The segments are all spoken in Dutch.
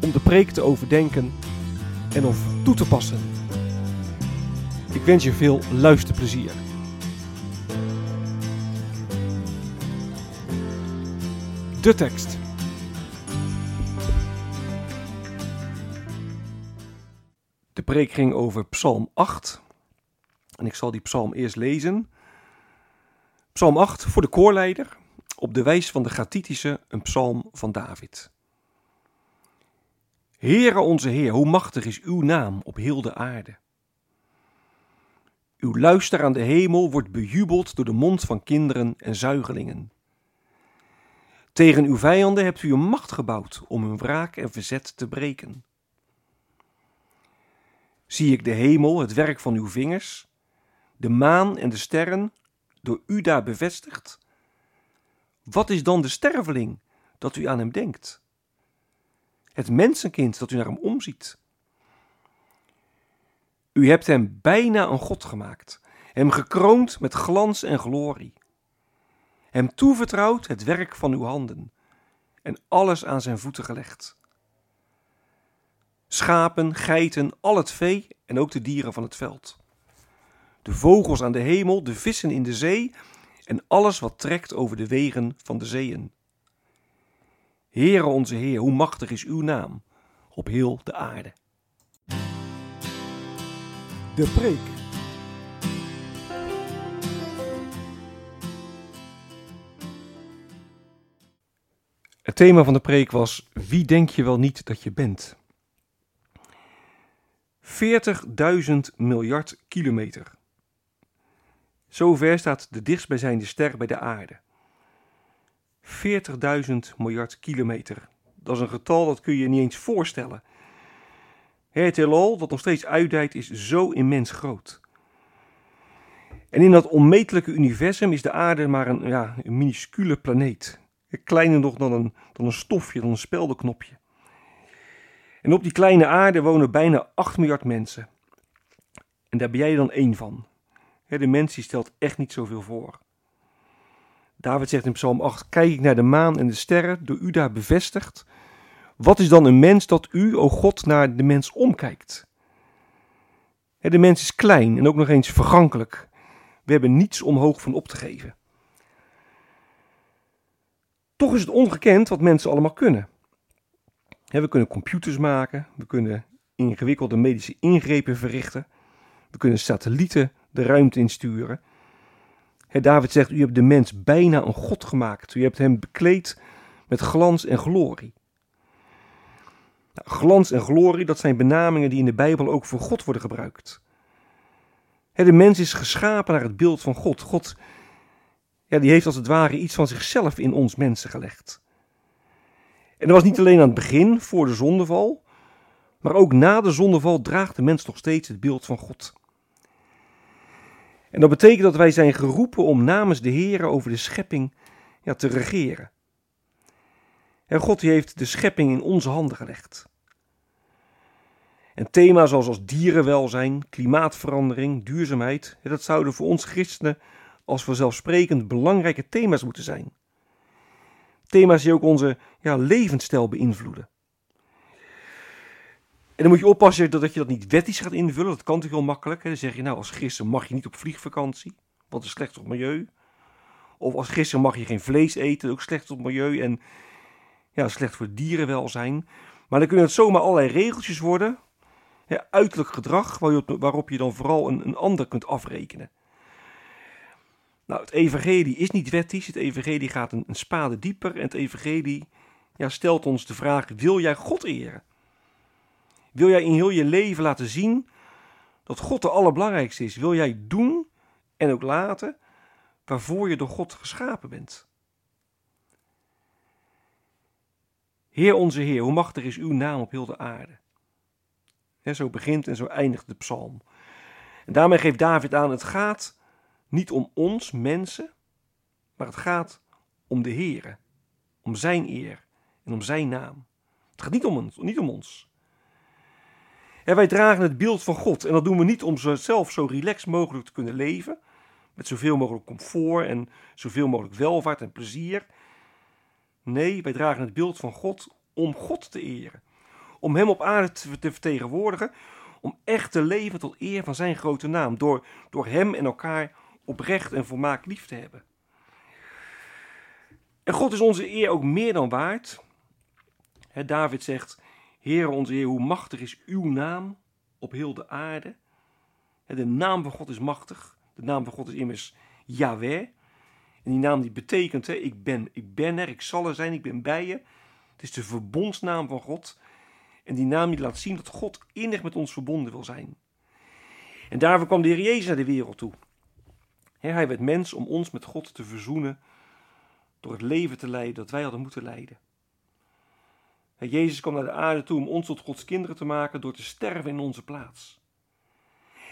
om de preek te overdenken en of toe te passen. Ik wens je veel luisterplezier. De tekst. De preek ging over Psalm 8. En ik zal die psalm eerst lezen. Psalm 8 voor de koorleider, op de wijs van de Gatitische, een psalm van David. Heere onze Heer, hoe machtig is uw naam op heel de aarde. Uw luister aan de hemel wordt bejubeld door de mond van kinderen en zuigelingen. Tegen uw vijanden hebt u een macht gebouwd om hun wraak en verzet te breken. Zie ik de hemel, het werk van uw vingers, de maan en de sterren, door u daar bevestigd? Wat is dan de sterveling dat u aan hem denkt? Het mensenkind dat u naar hem omziet. U hebt hem bijna een God gemaakt, hem gekroond met glans en glorie. Hem toevertrouwd het werk van uw handen en alles aan zijn voeten gelegd. Schapen, geiten, al het vee en ook de dieren van het veld. De vogels aan de hemel, de vissen in de zee en alles wat trekt over de wegen van de zeeën. Heere onze Heer, hoe machtig is uw naam op heel de aarde. De preek. Het thema van de preek was: Wie denk je wel niet dat je bent? 40.000 miljard kilometer. Zover staat de dichtstbijzijnde ster bij de aarde. 40.000 miljard kilometer. Dat is een getal dat kun je niet eens voorstellen. Het heelal, dat nog steeds uitdijt, is zo immens groot. En in dat onmetelijke universum is de aarde maar een, ja, een minuscule planeet. Kleiner nog dan een, dan een stofje, dan een speldenknopje. En op die kleine aarde wonen bijna 8 miljard mensen. En daar ben jij dan één van. De mens stelt echt niet zoveel voor. David zegt in Psalm 8: Kijk ik naar de maan en de sterren, door u daar bevestigd. Wat is dan een mens dat u, o God, naar de mens omkijkt? De mens is klein en ook nog eens vergankelijk. We hebben niets om hoog van op te geven. Toch is het ongekend wat mensen allemaal kunnen. We kunnen computers maken, we kunnen ingewikkelde medische ingrepen verrichten, we kunnen satellieten de ruimte insturen. David zegt, u hebt de mens bijna een god gemaakt, u hebt hem bekleed met glans en glorie. Nou, glans en glorie, dat zijn benamingen die in de Bijbel ook voor God worden gebruikt. De mens is geschapen naar het beeld van God. God ja, die heeft als het ware iets van zichzelf in ons mensen gelegd. En dat was niet alleen aan het begin, voor de zondeval, maar ook na de zondeval draagt de mens nog steeds het beeld van God. En dat betekent dat wij zijn geroepen om namens de Heer over de schepping ja, te regeren. En God heeft de schepping in onze handen gelegd. En thema's zoals als dierenwelzijn, klimaatverandering, duurzaamheid, dat zouden voor ons christenen als vanzelfsprekend belangrijke thema's moeten zijn. Thema's die ook onze ja, levensstijl beïnvloeden. En dan moet je oppassen dat, je dat niet wettisch gaat invullen. Dat kan natuurlijk heel makkelijk. Dan zeg je nou, als christen mag je niet op vliegvakantie, want is slecht het milieu. Of als christen mag je geen vlees eten, ook slecht het milieu. En ja, slecht voor dierenwelzijn. Maar dan kunnen het zomaar allerlei regeltjes worden. Ja, uiterlijk gedrag waarop je dan vooral een, een ander kunt afrekenen. Nou, het evangelie is niet wettisch. Het evangelie gaat een, een spade dieper. En het evangelie ja, stelt ons de vraag, wil jij God eren? Wil jij in heel je leven laten zien dat God de allerbelangrijkste is? Wil jij doen en ook laten waarvoor je door God geschapen bent? Heer onze Heer, hoe machtig is uw naam op heel de aarde? zo begint en zo eindigt de psalm. En daarmee geeft David aan, het gaat niet om ons, mensen, maar het gaat om de Heere, om zijn eer en om zijn naam. Het gaat niet om ons. Niet om ons. Wij dragen het beeld van God en dat doen we niet om zelf zo relaxed mogelijk te kunnen leven, met zoveel mogelijk comfort en zoveel mogelijk welvaart en plezier. Nee, wij dragen het beeld van God om God te eren. Om Hem op aarde te vertegenwoordigen. Om echt te leven tot eer van Zijn grote naam. Door, door Hem en elkaar oprecht en volmaakt lief te hebben. En God is onze eer ook meer dan waard. David zegt: Heere onze Heer, hoe machtig is uw naam op heel de aarde. de naam van God is machtig. De naam van God is immers Yahweh. En die naam die betekent, hè, ik, ben, ik ben er, ik zal er zijn, ik ben bij je. Het is de verbondsnaam van God. En die naam die laat zien dat God innig met ons verbonden wil zijn. En daarvoor kwam de Heer Jezus naar de wereld toe. Hij werd mens om ons met God te verzoenen door het leven te leiden dat wij hadden moeten leiden. Jezus kwam naar de aarde toe om ons tot Gods kinderen te maken door te sterven in onze plaats.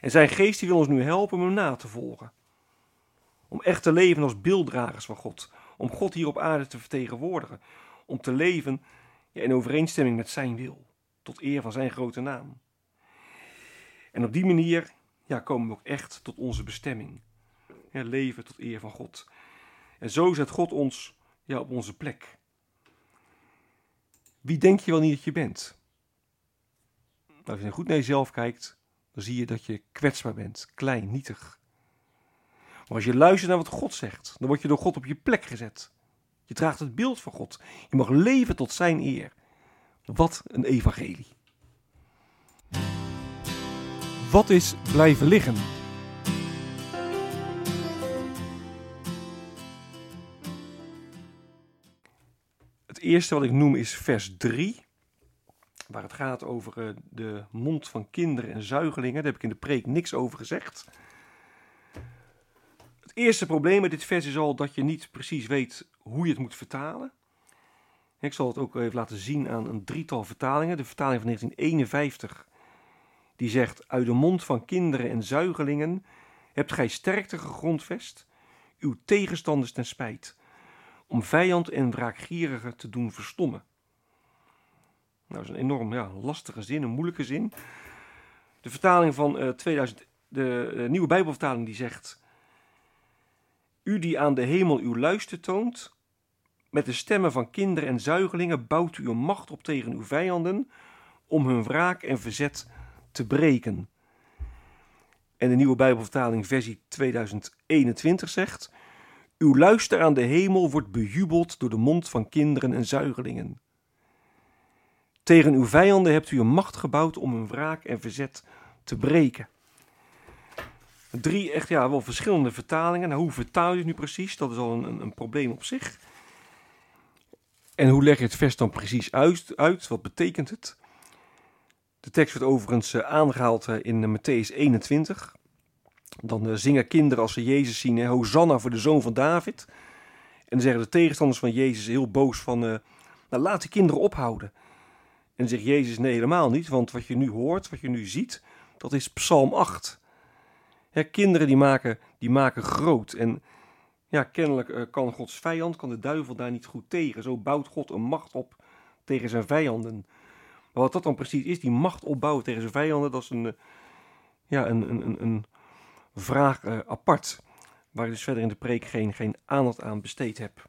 En zijn geest die wil ons nu helpen om hem na te volgen. Om echt te leven als beelddragers van God. Om God hier op aarde te vertegenwoordigen. Om te leven in overeenstemming met zijn wil. Tot eer van zijn grote naam. En op die manier ja, komen we ook echt tot onze bestemming. Leven tot eer van God. En zo zet God ons ja, op onze plek. Wie denk je wel niet dat je bent? Nou, als je goed naar jezelf kijkt, dan zie je dat je kwetsbaar bent, klein, nietig. Maar als je luistert naar wat God zegt, dan word je door God op je plek gezet. Je draagt het beeld van God. Je mag leven tot zijn eer. Wat een evangelie. Wat is blijven liggen? Het eerste wat ik noem is vers 3 waar het gaat over eh, de mond van kinderen en zuigelingen. Daar heb ik in de preek niks over gezegd. Het eerste probleem met dit vers is al dat je niet precies weet hoe je het moet vertalen. Ik zal het ook even laten zien aan een drietal vertalingen. De vertaling van 1951, die zegt: Uit de mond van kinderen en zuigelingen hebt gij sterkte gegrondvest, uw tegenstanders ten spijt, om vijand en wraakgierige te doen verstommen. Nou, dat is een enorm ja, lastige zin, een moeilijke zin. De vertaling van uh, eh, 2000, de, de nieuwe Bijbelvertaling die zegt: U die aan de hemel uw luister toont, met de stemmen van kinderen en zuigelingen bouwt u een macht op tegen uw vijanden, om hun wraak en verzet te breken. En de nieuwe Bijbelvertaling, versie 2021, zegt: Uw luister aan de hemel wordt bejubeld door de mond van kinderen en zuigelingen. Tegen uw vijanden hebt u een macht gebouwd om hun wraak en verzet te breken. Drie echt ja, wel verschillende vertalingen. Nou, hoe vertaal je het nu precies? Dat is al een, een probleem op zich. En hoe leg je het vers dan precies uit? uit? Wat betekent het? De tekst wordt overigens uh, aangehaald uh, in uh, Matthäus 21. Dan zingen kinderen als ze Jezus zien, Hosanna voor de zoon van David. En dan zeggen de tegenstanders van Jezus heel boos van, nou laat de kinderen ophouden. En zegt Jezus, nee helemaal niet, want wat je nu hoort, wat je nu ziet, dat is Psalm 8. Ja, kinderen die maken, die maken groot. En ja, kennelijk uh, kan Gods vijand, kan de duivel daar niet goed tegen. Zo bouwt God een macht op tegen zijn vijanden. Maar wat dat dan precies is, die macht opbouwen tegen zijn vijanden, dat is een, ja, een, een, een vraag uh, apart. Waar ik dus verder in de preek geen, geen aandacht aan besteed heb.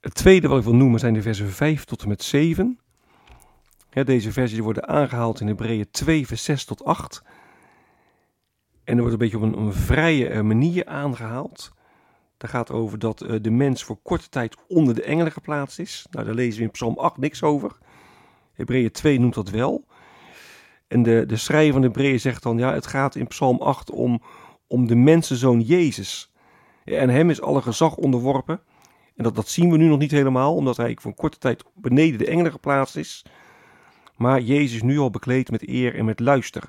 Het tweede wat ik wil noemen zijn de versen 5 tot en met 7. deze versies worden aangehaald in Hebreeën 2, vers 6 tot 8. En er wordt een beetje op een, een vrije eh, manier aangehaald. Daar gaat over dat eh, de mens voor korte tijd onder de engelen geplaatst is. Nou, daar lezen we in Psalm 8 niks over. Hebreeën 2 noemt dat wel. En de, de schrijver van de Hebreeën zegt dan, ja, het gaat in Psalm 8 om, om de mensenzoon Jezus. En hem is alle gezag onderworpen. En dat, dat zien we nu nog niet helemaal, omdat hij voor een korte tijd beneden de engelen geplaatst is. Maar Jezus nu al bekleed met eer en met luister.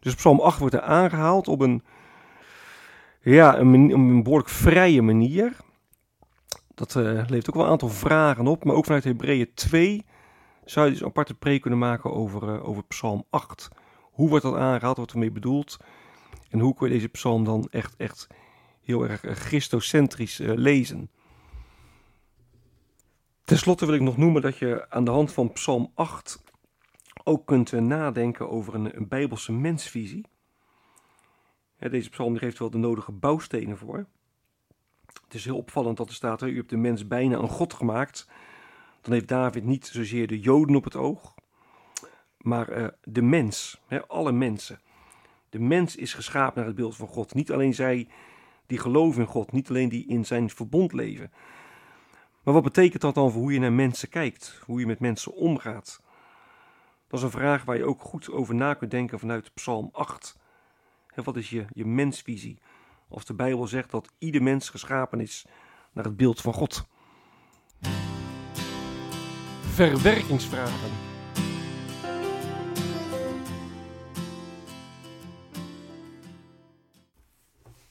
Dus Psalm 8 wordt er aangehaald op een, ja, een, een behoorlijk vrije manier. Dat uh, levert ook wel een aantal vragen op, maar ook vanuit Hebreeën 2 zou je dus een aparte preek kunnen maken over, uh, over Psalm 8. Hoe wordt dat aangehaald, wat ermee bedoeld? En hoe kun je deze psalm dan echt, echt heel erg uh, christocentrisch lezen? Ten slotte wil ik nog noemen dat je aan de hand van Psalm 8 ook kunt nadenken over een, een bijbelse mensvisie. deze psalm geeft wel de nodige bouwstenen voor. Het is heel opvallend dat er staat, u hebt de mens bijna een god gemaakt. Dan heeft David niet zozeer de Joden op het oog, maar uh, de mens, alle mensen. De mens is geschapen naar het beeld van God. Niet alleen zij die geloven in God, niet alleen die in zijn verbond leven. Maar wat betekent dat dan voor hoe je naar mensen kijkt, hoe je met mensen omgaat? Dat is een vraag waar je ook goed over na kunt denken vanuit Psalm 8. En wat is je, je mensvisie? Of de Bijbel zegt dat ieder mens geschapen is naar het beeld van God. Verwerkingsvragen.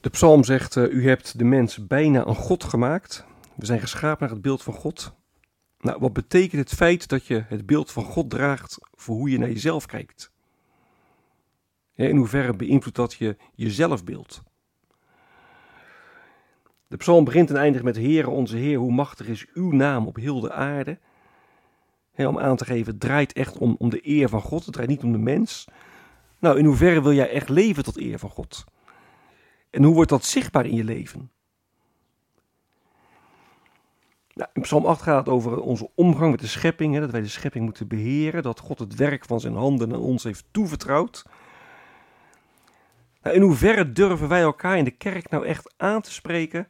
De psalm zegt: uh, U hebt de mens bijna een God gemaakt. We zijn geschapen naar het beeld van God. Nou, wat betekent het feit dat je het beeld van God draagt voor hoe je naar jezelf kijkt? In hoeverre beïnvloedt dat je jezelfbeeld? De psalm begint en eindigt met Heere onze Heer, hoe machtig is uw naam op heel de aarde. Om aan te geven, het draait echt om, om de eer van God, het draait niet om de mens. Nou, in hoeverre wil jij echt leven tot eer van God? En hoe wordt dat zichtbaar in je leven? Nou, in Psalm 8 gaat het over onze omgang met de schepping. Hè, dat wij de schepping moeten beheren. Dat God het werk van zijn handen aan ons heeft toevertrouwd. Nou, in hoeverre durven wij elkaar in de kerk nou echt aan te spreken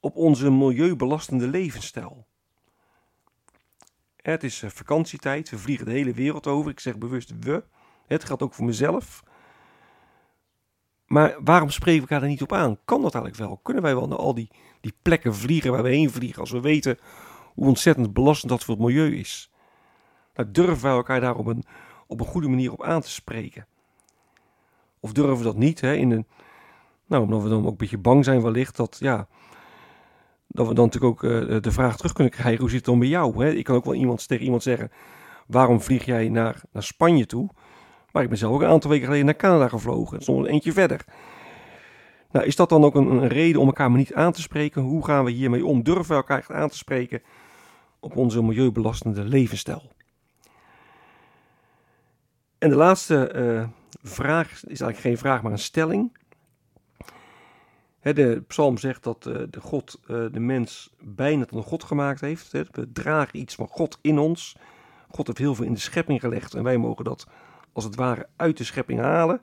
op onze milieubelastende levensstijl? Het is eh, vakantietijd, we vliegen de hele wereld over. Ik zeg bewust we. Het geldt ook voor mezelf. Maar waarom spreken we elkaar er niet op aan? Kan dat eigenlijk wel? Kunnen wij wel naar al die, die plekken vliegen waar we heen vliegen als we weten hoe ontzettend belastend dat voor het milieu is? Nou, durven wij elkaar daar op een, op een goede manier op aan te spreken? Of durven we dat niet? Hè, in een, nou, omdat we dan ook een beetje bang zijn wellicht dat, ja, dat we dan natuurlijk ook uh, de vraag terug kunnen krijgen, hoe zit het dan bij jou? Hè? Ik kan ook wel iemand, tegen iemand zeggen, waarom vlieg jij naar, naar Spanje toe? Maar ik ben zelf ook een aantal weken geleden naar Canada gevlogen. Nog een eentje verder. Nou, is dat dan ook een, reden om elkaar maar niet aan te spreken? Hoe gaan we hiermee om? Durven we elkaar echt aan te spreken op onze milieubelastende levensstijl? En de laatste uh, vraag is eigenlijk geen vraag, maar een stelling. De psalm zegt dat uh, de God uh, de mens bijna tot een God gemaakt heeft. we dragen iets van God in ons. God heeft heel veel in de schepping gelegd en wij mogen dat als het ware uit de schepping halen.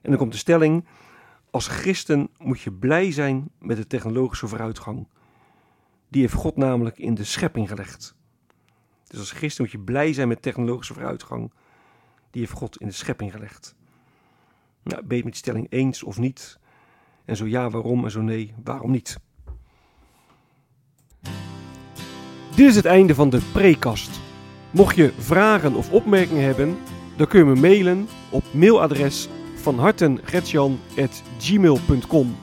En dan komt de stelling: als christen moet je blij zijn met de technologische vooruitgang. Die heeft God namelijk in de schepping gelegd. Dus als christen moet je blij zijn met technologische vooruitgang. Die heeft God in de schepping gelegd. Nou, ben je met die stelling eens of niet? En zo ja, waarom? En zo nee, waarom niet? Dit is het einde van de prekast. Mocht je vragen of opmerkingen hebben, dan kun je me mailen op mailadres van hartengretjan.gmail.com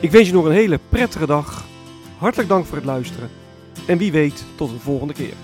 Ik wens je nog een hele prettige dag. Hartelijk dank voor het luisteren. En wie weet tot een volgende keer.